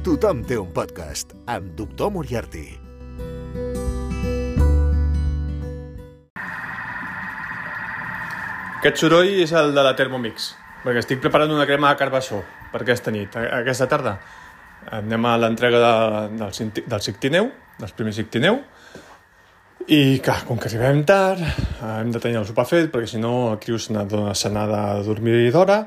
Tothom té un podcast amb Doctor Moriarty. Aquest soroll és el de la Thermomix, perquè estic preparant una crema de carbassó per aquesta nit. Aquesta tarda anem a l'entrega de, del, del Cictineu, dels primers Cictineu, i clar, com que arribem tard, hem de tenir el sopar fet, perquè si no el criu se n'ha de, dormir d'hora,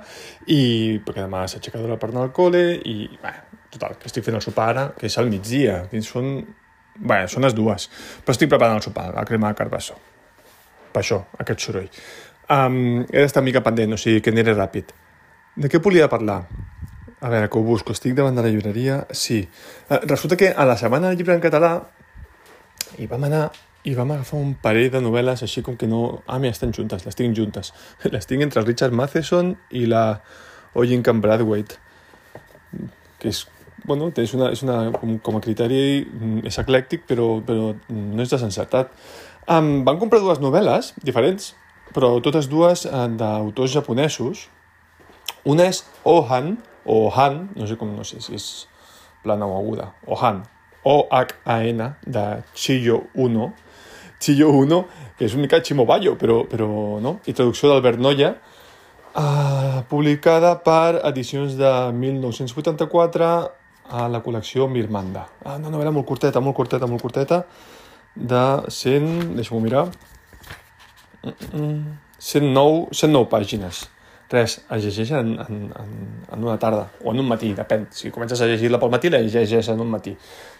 i perquè demà s'aixeca d'hora per anar al col·le, i bé, total, que estic fent el sopar ara, que és al migdia, que són... Bé, són les dues, però estic preparant el sopar, la crema de carbassó. Per això, aquest soroll. Um, he d'estar mica pendent, o sigui que aniré ràpid. De què volia parlar? A veure, que ho busco. Estic davant de la llibreria. Sí. Uh, resulta que a la setmana del llibre en català hi vam anar i vam agafar un parell de novel·les així com que no... Ah, mira, estan juntes, les tinc juntes. Les tinc entre Richard Matheson i la Owen Camp Bradwaite, que és bueno, és una, és una, com, a criteri mm, és eclèctic, però, però no és desencertat. Um, van comprar dues novel·les diferents, però totes dues uh, d'autors japonesos. Una és Ohan, o Han, no sé com, no sé si és plana o aguda, Ohan, O-H-A-N, de Chiyo Uno. Chiyo Uno, que és una mica Chimobayo, però, però no? I traducció d'Albert Noya, uh, publicada per edicions de 1984 a la col·lecció Mirmanda. Ah, una novel·la molt curteta, molt curteta, molt curteta, de 100... deixa-m'ho mirar. Mm, mm, 109, 109 pàgines. Res, es llegeix en, en, en, en una tarda, o en un matí, depèn. Si comences a llegir-la pel matí, la llegeixes en un matí.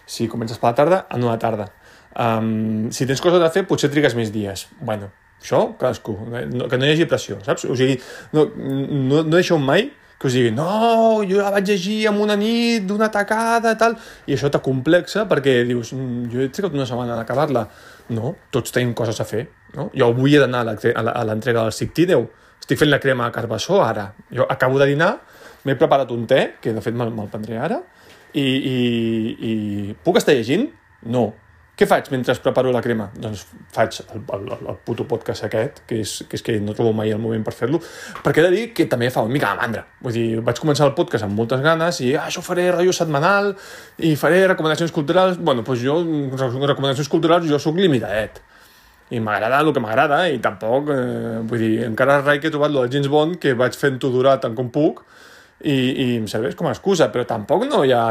Si comences per la tarda, en una tarda. Um, si tens coses a fer, potser trigues més dies. Bueno, això, cadascú. No, que no hi hagi pressió, saps? O sigui, no, no, no deixeu mai que us digui, no, jo la vaig llegir en una nit d'una tacada, tal, i això t'acomplexa perquè dius, "Mm, jo he trigat una setmana en acabar-la. No, tots tenim coses a fer, no? Jo avui he d'anar a a a l'entrega del Cictíneu, estic fent la crema de carbassó ara. Jo acabo de dinar, m'he preparat un te, que de fet me'l prendré ara, i, i, i puc estar llegint? No. Què faig mentre preparo la crema? Doncs faig el, el, el, el puto podcast aquest, que és, que és que no trobo mai el moment per fer-lo, perquè he de dir que també fa una mica de mandra. Vull dir, vaig començar el podcast amb moltes ganes i ah, això faré rotllo setmanal i faré recomanacions culturals. Bueno, doncs jo, recomanacions culturals, jo sóc limitadet i m'agrada el que m'agrada i tampoc, eh, vull dir, encara rai que he trobat lo de James Bond que vaig fent-ho durar tant com puc i, i em serveix com a excusa, però tampoc no hi ha,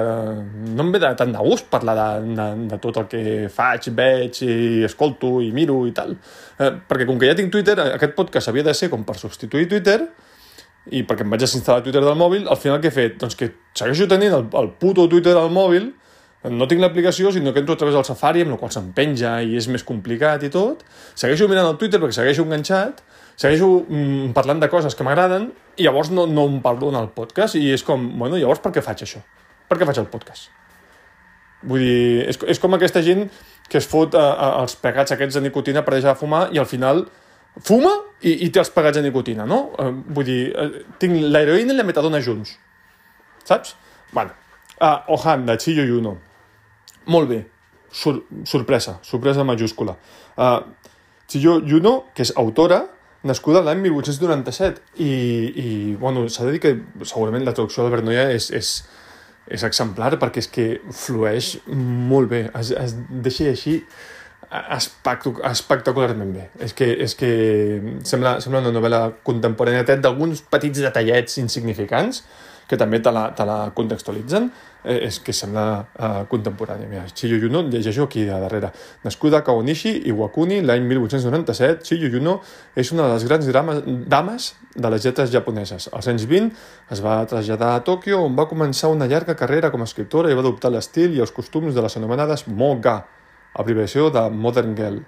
no em ve de, tant de gust parlar de, de, de tot el que faig, veig i escolto i miro i tal. Eh, perquè com que ja tinc Twitter, aquest podcast havia de ser com per substituir Twitter i perquè em vaig desinstal·lar Twitter del mòbil, al final què he fet? Doncs que segueixo tenint el, el puto Twitter al mòbil, no tinc l'aplicació, sinó que entro a través del Safari, amb la qual se'm penja i és més complicat i tot. Segueixo mirant el Twitter perquè segueixo enganxat, segueixo mm, parlant de coses que m'agraden i llavors no, no em parlo en el podcast i és com, bueno, llavors per què faig això? Per què faig el podcast? Vull dir, és, és com aquesta gent que es fot a, a, els pegats aquests de nicotina per deixar de fumar i al final fuma i, i té els pegats de nicotina, no? Eh, vull dir, eh, tinc l'heroïna i la metadona junts. Saps? Bueno, ah, Ohan, de Chiyo Yuno. Molt bé. Sur sorpresa, sorpresa majúscula. Uh, Chiyo Yuno, que és autora, nascuda l'any 1897, i, i bueno, s'ha de dir que segurament la traducció d'Albert Noia és, és, és exemplar perquè és que flueix molt bé, es, es deixa així espectac espectacularment bé. És que, és que sembla, sembla una novel·la contemporània, d'alguns petits detallets insignificants que també te la, te la contextualitzen, eh, és que sembla uh, contemporània. Mira, Chiyo Yuno, llegeixo aquí a darrere. Nascuda a Kawanishi, Iwakuni, l'any 1897, Chiyo Yuno és una de les grans drames, dames de les lletres japoneses. Als anys 20 es va traslladar a Tòquio, on va començar una llarga carrera com a escriptora i va adoptar l'estil i els costums de les anomenades Moga, abreviació de Modern Girl.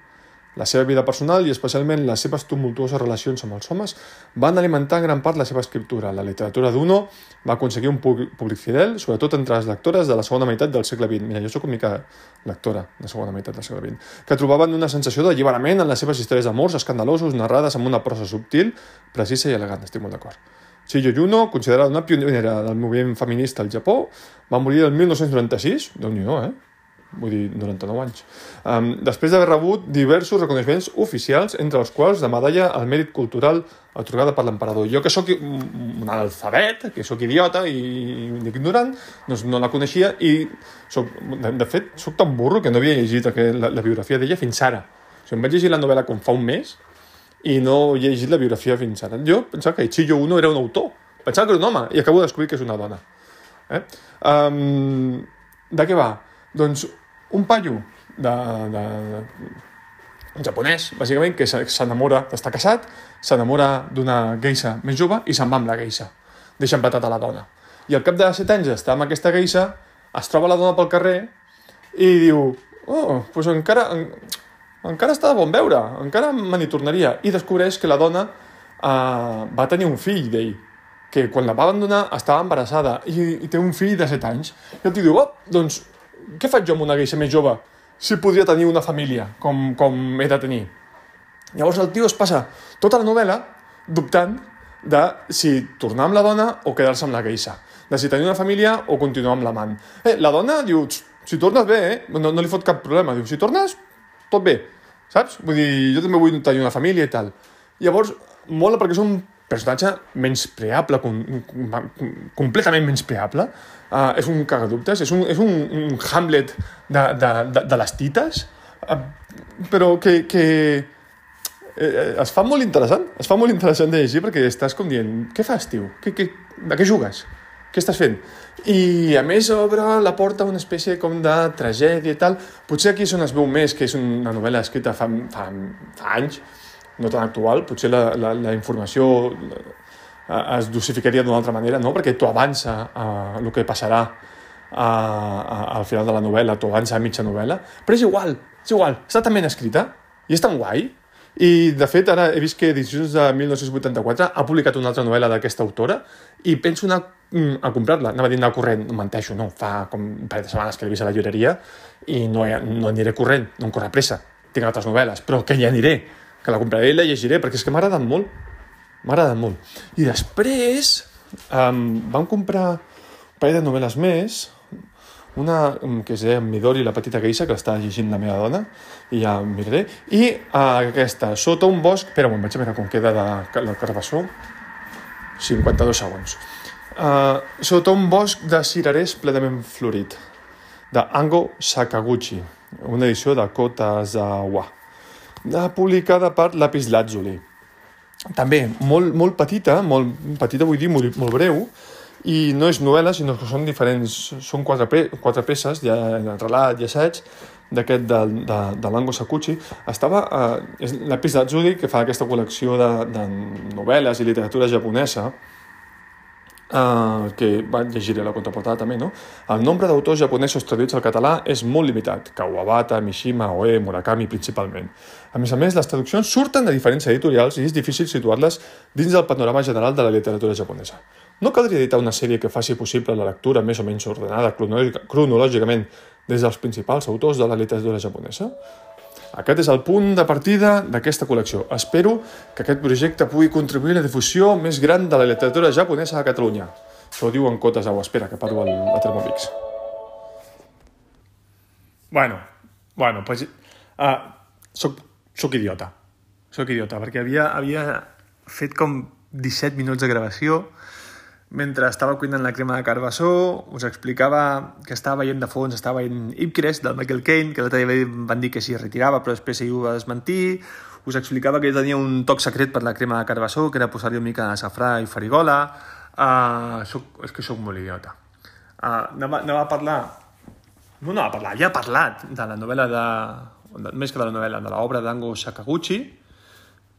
La seva vida personal i especialment les seves tumultuoses relacions amb els homes van alimentar en gran part la seva escriptura. La literatura d'Uno va aconseguir un públic fidel, sobretot entre les lectores de la segona meitat del segle XX. Mira, jo sóc una mica lectora de segona meitat del segle XX, que trobaven una sensació d'alliberament en les seves històries d'amors escandalosos narrades amb una prosa subtil, precisa i elegant, estic molt d'acord. Chiyo Yuno, considerada una pionera del moviment feminista al Japó, va morir el 1996, déu nhi eh? Vull dir, 99 anys. Um, després d'haver rebut diversos reconeixements oficials, entre els quals la medalla al mèrit cultural atorgada per l'emperador. Jo que sóc un alfabet, que sóc idiota i ignorant, doncs no la coneixia i, soc, de, de fet, sóc tan burro que no havia llegit la, la biografia d'ella fins ara. O sigui, em vaig llegir la novel·la com fa un mes i no he llegit la biografia fins ara. Jo pensava que Ichiyo Uno era un autor, pensava que era un home i acabo de descobrir que és una dona. Eh? Um, de què va? Doncs un paio de, de, de japonès, bàsicament, que s'enamora, està casat, s'enamora d'una geisha més jove i se'n va amb la geisha. Deixa empatat a la dona. I al cap de 7 anys està amb aquesta geisha, es troba la dona pel carrer i diu, oh, doncs encara, en, encara està de bon veure, encara me n'hi tornaria. I descobreix que la dona uh, va tenir un fill d'ell que quan la va abandonar estava embarassada i, i té un fill de 7 anys. I el tio diu, oh, doncs, què faig jo amb una geisha més jove si podria tenir una família com, com he de tenir? Llavors el tio es passa tota la novel·la dubtant de si tornar amb la dona o quedar-se amb la geisha, de si tenir una família o continuar amb l'amant. Eh, la dona diu, si tornes bé, eh? no, no li fot cap problema, diu, si tornes, tot bé, saps? Vull dir, jo també vull tenir una família i tal. Llavors, mola perquè és un personatge menyspreable, com, com, completament menyspreable, uh, és un cagadubtes, és un, és un, un Hamlet de, de, de, de les tites, uh, però que, que eh, es fa molt interessant, es fa molt interessant de llegir perquè estàs com dient, què fas, tio? Que, que, a què jugues? Què estàs fent? I a més obre la porta una espècie com de tragèdia i tal. Potser aquí és on es veu més que és una novel·la escrita fa, fa, fa anys, no tan actual, potser la, la, la informació eh, es dosificaria d'una altra manera, no? perquè t'ho avança a el que passarà a, al final de la novel·la, t'ho avança a mitja novel·la, però és igual, és igual, està tan ben escrita i és tan guai, i de fet ara he vist que Edicions de 1984 ha publicat una altra novel·la d'aquesta autora i penso anar mm, a comprar-la, anava dir anar corrent, no menteixo, no, fa com un parell de setmanes que l'he vist a la llibreria i no, no aniré corrent, no em corre pressa, tinc altres novel·les, però que hi aniré, que la compraré i la llegiré, perquè és que m'ha agradat molt. M'ha agradat molt. I després um, vam comprar un parell de novel·les més, una que es deia Midori, la petita geisha, que l'està llegint la meva dona, i ja miraré, i uh, aquesta, Sota un bosc... Espera un moment, vaig a veure com queda de, de Carbassó. 52 segons. Uh, sota un bosc de cirerers plenament florit, de Ango Sakaguchi, una edició de Kotazawa publicada per Lapis Lazuli. També molt, molt petita, molt petita vull dir molt, molt breu, i no és novel·la, sinó que són diferents, són quatre, pe quatre peces, ja, relat i assaig, d'aquest de, de, de l'Ango Sakuchi, estava, eh, és Lapis Lazuli, que fa aquesta col·lecció de, de novel·les i literatura japonesa, Uh, que va, llegiré la contraportada també, no? El nombre d'autors japonesos traduïts al català és molt limitat, Kawabata, Mishima, Oe, Murakami principalment. A més a més, les traduccions surten de diferents editorials i és difícil situar-les dins del panorama general de la literatura japonesa. No caldria editar una sèrie que faci possible la lectura més o menys ordenada cronològicament des dels principals autors de la literatura japonesa? Aquest és el punt de partida d'aquesta col·lecció. Espero que aquest projecte pugui contribuir a la difusió més gran de la literatura japonesa a Catalunya. Això ho diu en Cotes Au. Espera, que parlo a Thermomix. Bueno, bueno, pues, uh, soc, soc idiota. Soc idiota, perquè havia, havia fet com 17 minuts de gravació mentre estava cuinant la crema de carbassó, us explicava que estava veient de fons, estava veient Ipcres, del Michael Caine, que l'altre dia van dir que s'hi retirava, però després ho va desmentir. Us explicava que tenia un toc secret per la crema de carbassó, que era posar-hi una mica de safrà i farigola. Uh, soc, és que sóc molt idiota. Uh, anava, anava a parlar... No anava a parlar, ja ha parlat de la novel·la de... Més que de la novel·la, de l'obra d'Ango Sakaguchi.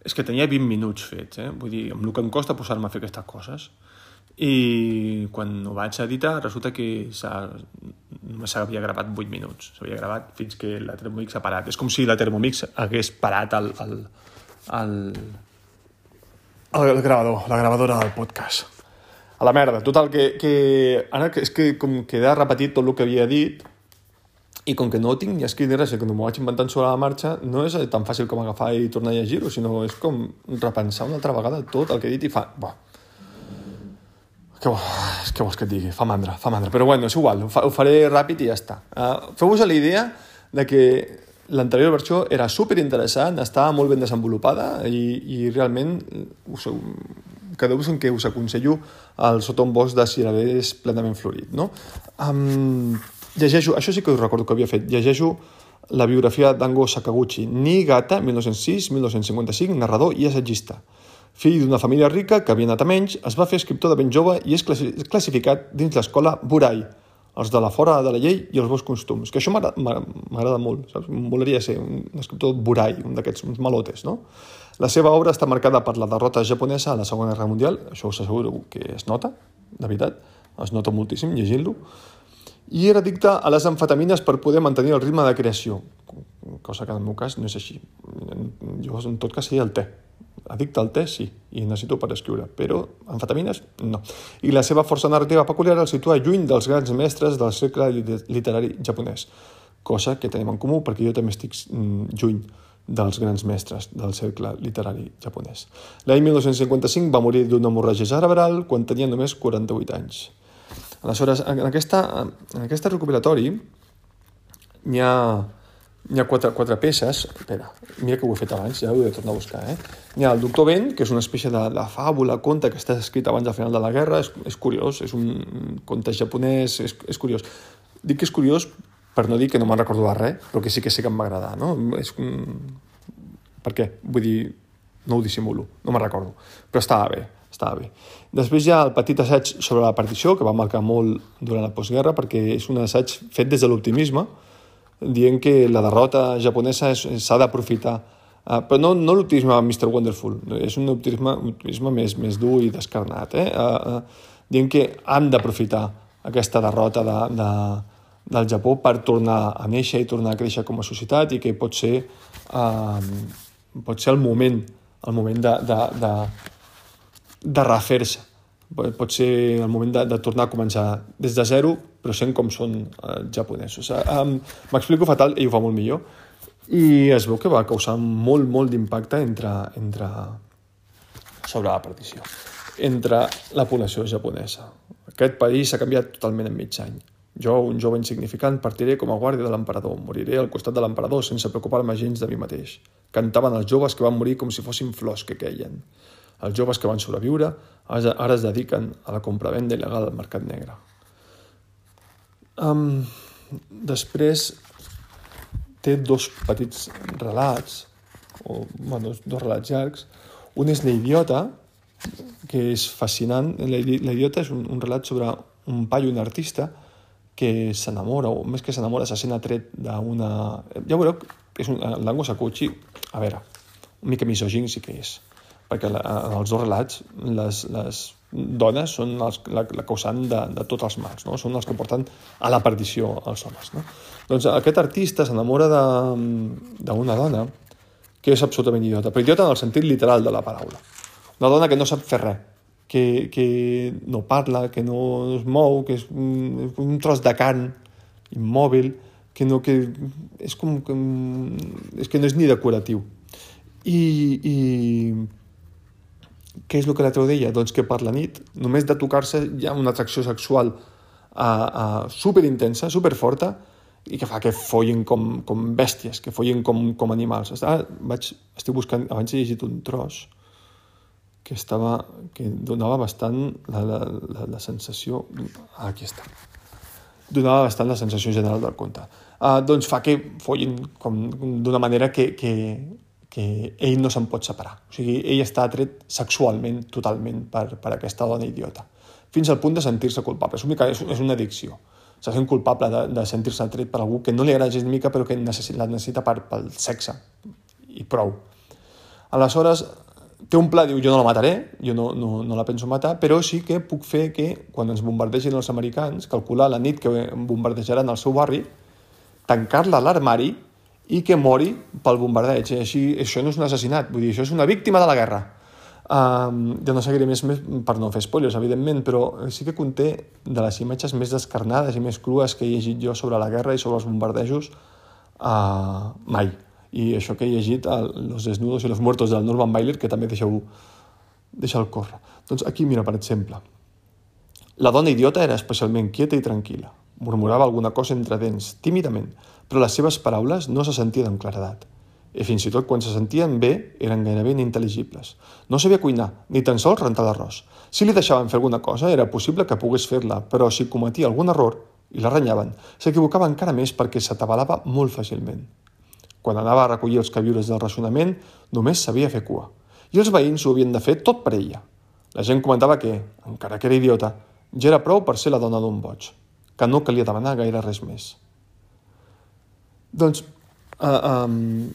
És que tenia 20 minuts fets, eh? Vull dir, amb el que em costa posar-me a fer aquestes coses i quan ho vaig editar resulta que només s'havia gravat 8 minuts. S'havia gravat fins que la Thermomix ha parat. És com si la Thermomix hagués parat el, el, el, el gravador, la gravadora del podcast. A la merda, total que, que ara és que com queda repetit tot el que havia dit i com que no ho tinc ja escrit res, que m'ho vaig inventant sobre la marxa, no és tan fàcil com agafar i tornar a llegir-ho, sinó és com repensar una altra vegada tot el que he dit i fa... Bah, que és que vols que et digui? Fa mandra, fa mandra. Però bueno, és igual, ho, fa, ho faré ràpid i ja està. Uh, Feu-vos la idea de que l'anterior versió era super interessant, estava molt ben desenvolupada i, i realment us, quedeu-vos en què us aconsello el sota un bosc de cireres plenament florit. No? Um, llegeixo, això sí que us recordo que havia fet, llegeixo la biografia d'Ango Sakaguchi, Niigata, 1906-1955, narrador i assagista. Fill d'una família rica que havia anat a menys, es va fer escriptor de ben jove i és classificat dins l'escola Burai, els de la fora de la llei i els bons costums, que això m'agrada molt, saps? Voleria ser un escriptor Burai, un d'aquests, uns malotes, no? La seva obra està marcada per la derrota japonesa a la Segona Guerra Mundial, això us asseguro que es nota, de veritat, es nota moltíssim llegint-lo, i era addicte a les amfetamines per poder mantenir el ritme de creació, cosa que en el meu cas no és així. Jo, en tot cas, seria el te, Addicte al te, sí, i necessito per escriure, però amfetamines, no. I la seva força narrativa peculiar el situa lluny dels grans mestres del cercle literari japonès, cosa que tenim en comú perquè jo també estic mm, lluny dels grans mestres del cercle literari japonès. L'any 1955 va morir d'una hemorràgia cerebral quan tenia només 48 anys. Aleshores, en, aquesta, en aquesta recopilatori n'hi ha hi ha quatre, quatre peces, espera, mira que ho he fet abans, ja ho he de tornar a buscar, eh? Hi ha el Doctor Ben, que és una espècie de, de fàbula, conte que està escrit abans del final de la guerra, és, és curiós, és un conte japonès, és, és curiós. Dic que és curiós per no dir que no me'n recordo de res, però que sí que sí que em va agradar, no? És un... Per què? Vull dir, no ho dissimulo, no me'n recordo, però estava bé, estava bé. Després hi ha el petit assaig sobre la partició, que va marcar molt durant la postguerra, perquè és un assaig fet des de l'optimisme, dient que la derrota japonesa s'ha d'aprofitar. Uh, però no, no l'optimisme Mr. Wonderful, és un optimisme, optimisme més, més dur i descarnat, eh? Uh, uh, dient que han d'aprofitar aquesta derrota de, de, del Japó per tornar a néixer i tornar a créixer com a societat i que pot ser, uh, pot ser el moment, el moment de, de, de, de refer-se pot ser el moment de, de tornar a començar des de zero, però sent com són eh, japonesos. Um, M'explico fatal, ell ho fa molt millor, i es veu que va causar molt, molt d'impacte entre, entre, sobre la partició, entre la població japonesa. Aquest país s'ha canviat totalment en mig any. Jo, un jove insignificant, partiré com a guàrdia de l'emperador. Moriré al costat de l'emperador sense preocupar-me gens de mi mateix. Cantaven els joves que van morir com si fossin flors que queien. Els joves que van sobreviure ara es dediquen a la compra-venda il·legal al mercat negre. Um, després té dos petits relats, o bueno, dos relats llargs. Un és L'idiota, que és fascinant. L'idiota és un, un relat sobre un paio, un artista, que s'enamora, o més que s'enamora, se sent atret d'una... Ja veureu, és un, l'Ango Sakuchi, a veure, una mica misogin sí que és perquè la, en els dos relats les, les dones són els, la, la causant de, de tots els mals, no? són els que porten a la perdició als homes. No? Doncs aquest artista s'enamora d'una dona que és absolutament idiota, però idiota en el sentit literal de la paraula. Una dona que no sap fer res, que, que no parla, que no es mou, que és un, un tros de carn immòbil, que, no, que és com que, és que no és ni decoratiu. I, i què és el que la treu d'ella? Doncs que per la nit, només de tocar-se, hi ha una atracció sexual uh, uh, superintensa, superforta, i que fa que follin com, com bèsties, que follin com, com animals. Ara vaig, estic buscant, abans he llegit un tros que estava, que donava bastant la, la, la, la sensació... Ah, aquí està. Donava bastant la sensació general del conte. Uh, doncs fa que follin d'una manera que, que, que ell no se'n pot separar. O sigui, ell està atret sexualment totalment per, per aquesta dona idiota, fins al punt de sentir-se culpable. És una, és, és una addicció. Se sent culpable de, de sentir-se atret per algú que no li agrada gens mica però que necessita, la necessita per, pel sexe i prou. Aleshores, té un pla, diu, jo no la mataré, jo no, no, no la penso matar, però sí que puc fer que quan ens bombardegin els americans, calcular la nit que bombardejaran el seu barri, tancar-la a l'armari i que mori pel bombardeig. I així, això no és un assassinat, vull dir, això és una víctima de la guerra. Um, ja no seguiré més, més per no fer spoilers, evidentment, però sí que conté de les imatges més descarnades i més crues que he llegit jo sobre la guerra i sobre els bombardejos uh, mai. I això que he llegit, el, Los desnudos i los muertos del Norman Mailer, que també deixeu, deixeu córrer. Doncs aquí, mira, per exemple, La dona idiota era especialment quieta i tranquil·la. Murmurava alguna cosa entre dents, tímidament, però les seves paraules no se sentien amb claredat. I fins i tot quan se sentien bé, eren gairebé inintel·ligibles. No sabia cuinar, ni tan sols rentar l'arròs. Si li deixaven fer alguna cosa, era possible que pogués fer-la, però si cometia algun error, i la renyaven, s'equivocava encara més perquè s'atabalava molt fàcilment. Quan anava a recollir els caviures del racionament, només sabia fer cua. I els veïns ho havien de fer tot per ella. La gent comentava que, encara que era idiota, ja era prou per ser la dona d'un boig, que no calia demanar gaire res més. Doncs, uh, um,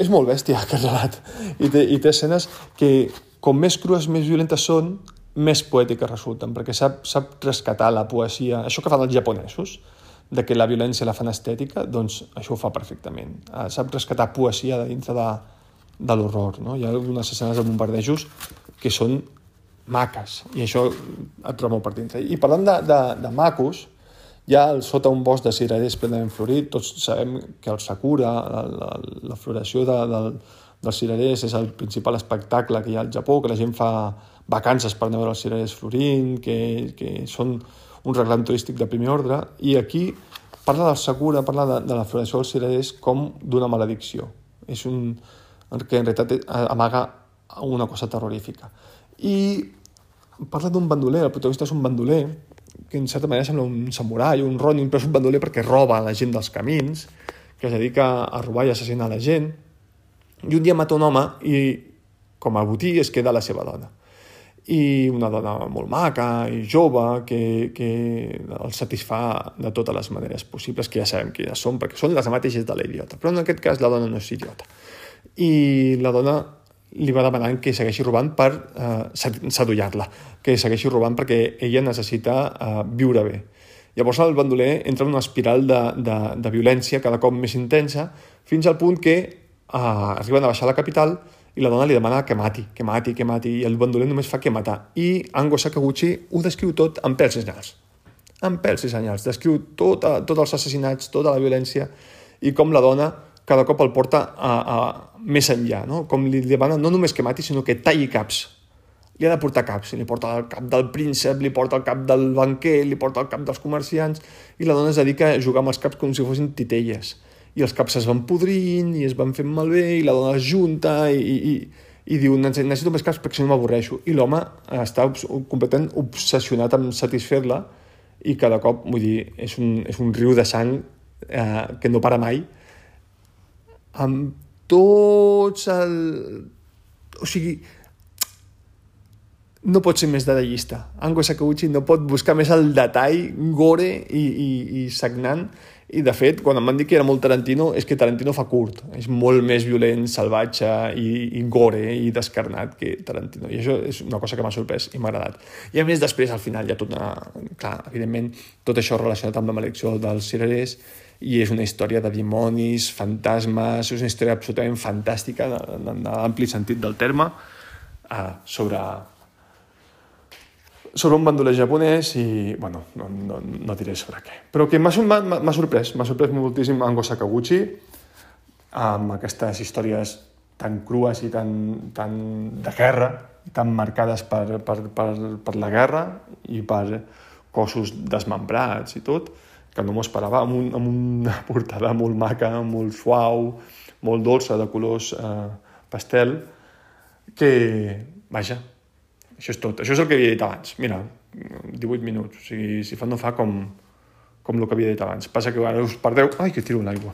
és molt bèstia aquest relat, i té, i té escenes que, com més crues, més violentes són, més poètiques resulten, perquè sap, sap rescatar la poesia, això que fan els japonesos, de que la violència la fan estètica, doncs això ho fa perfectament. Uh, sap rescatar poesia de dintre de, de l'horror. No? Hi ha unes escenes de bombardejos que són maques, i això et trobo molt per dintre. I parlant de, de, de macos, ja sota un bosc de cirerers plenament florit, tots sabem que el Sakura, la, la, la floració de, del, dels cirerers és el principal espectacle que hi ha al Japó, que la gent fa vacances per anar a veure els cirerers florint, que, que són un reclam turístic de primer ordre, i aquí parla del Sakura, parla de, de la floració dels cirerers com d'una maledicció. És un, que en realitat amaga una cosa terrorífica. I parla d'un bandoler, el protagonista és un bandoler, que en certa manera sembla un samurai, un ronin, però és un bandoler perquè roba la gent dels camins, que es dedica a robar i assassinar la gent, i un dia mata un home i, com a botí, es queda la seva dona. I una dona molt maca i jove que, que el satisfà de totes les maneres possibles, que ja sabem quines són, perquè són les mateixes de l'idiota. Però en aquest cas la dona no és idiota. I la dona li va demanant que segueixi robant per eh, sadullar-la, que segueixi robant perquè ella necessita eh, viure bé. Llavors el bandoler entra en una espiral de, de, de violència cada cop més intensa fins al punt que eh, arriben a baixar la capital i la dona li demana que mati, que mati, que mati, i el bandoler només fa que matar. I Ango Sakaguchi ho descriu tot amb pèls i senyals. Amb pèls i senyals. Descriu tot, els assassinats, tota la violència, i com la dona cada cop el porta a, a més enllà, no? com li demana no només que mati, sinó que talli caps. Li ha de portar caps, li porta el cap del príncep, li porta el cap del banquer, li porta el cap dels comerciants, i la dona es dedica a jugar amb els caps com si fossin titelles. I els caps es van podrint, i es van fent malbé, i la dona es junta, i, i, i diu, necessito més caps perquè si no m'avorreixo. I l'home està completament obsessionat amb satisfer-la, i cada cop, vull dir, és un, és un riu de sang eh, que no para mai, amb tots el... O sigui, no pot ser més detallista. Ango Sakaguchi no pot buscar més el detall gore i, i, i sagnant i de fet, quan em van dir que era molt Tarantino, és que Tarantino fa curt. És molt més violent, salvatge i, i gore i descarnat que Tarantino. I això és una cosa que m'ha sorprès i m'ha agradat. I a més, després, al final, ja tot una... Clar, evidentment, tot això relacionat amb la maledicció dels cirerers i és una història de dimonis, fantasmes, és una història absolutament fantàstica en l'ampli sentit del terme uh, sobre sobre un bandoler japonès i, bueno, no, no, no diré sobre què. Però que m'ha sorprès, m'ha sorprès moltíssim Ango Sakaguchi amb aquestes històries tan crues i tan, tan de guerra, tan marcades per, per, per, per la guerra i per cossos desmembrats i tot, que no m'ho esperava, amb, un, amb una portada molt maca, molt suau, molt dolça, de colors eh, pastel, que, vaja, això és tot. Això és el que havia dit abans. Mira, 18 minuts. O sigui, si fa no fa com, com el que havia dit abans. Passa que ara us perdeu... Ai, que tiro l'aigua.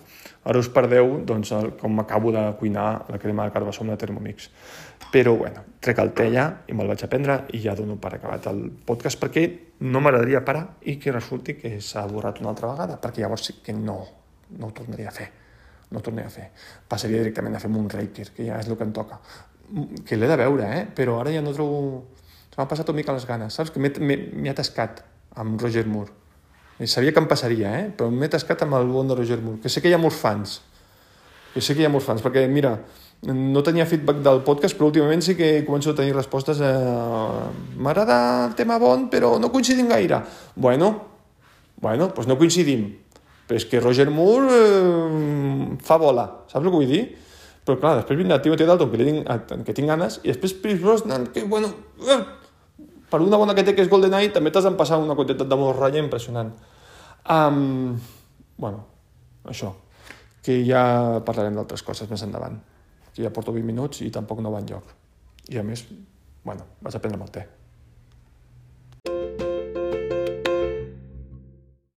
Ara us perdeu doncs, el, com acabo de cuinar la crema de carbassó amb la Thermomix. Però, bueno, trec el ja i me'l vaig a prendre i ja dono per acabat el podcast perquè no m'agradaria parar i que resulti que s'ha borrat una altra vegada, perquè llavors sí que no, no ho tornaria a fer. No tornaria a fer. Passaria directament a fer un Reikir, que ja és el que em toca. Que l'he de veure, eh? Però ara ja no trobo... Se m'ha passat una mica les ganes, saps? Que m'he atascat amb Roger Moore. Sabia que em passaria, eh? Però m'he atascat amb el bon de Roger Moore, que sé que hi ha molts fans. Que sé que hi ha molts fans, perquè, mira, no tenia feedback del podcast, però últimament sí que començo a tenir respostes. Eh, M'agrada el tema bon, però no coincidim gaire. Bueno, bueno, doncs no coincidim. Però és que Roger Moore eh, fa bola, saps el que vull dir? Però clar, després vindrà Timothy Dalton, que, tinc, que tinc ganes, i després Pierce Brosnan, que, bueno... Eh, per una bona que té, que és GoldenEye, també t'has d'empassar una quantitat de morralla impressionant. Um, bueno, això, que ja parlarem d'altres coses més endavant, que ja porto 20 minuts i tampoc no va enlloc. I a més, bueno, vas a prendre'm el té. thank you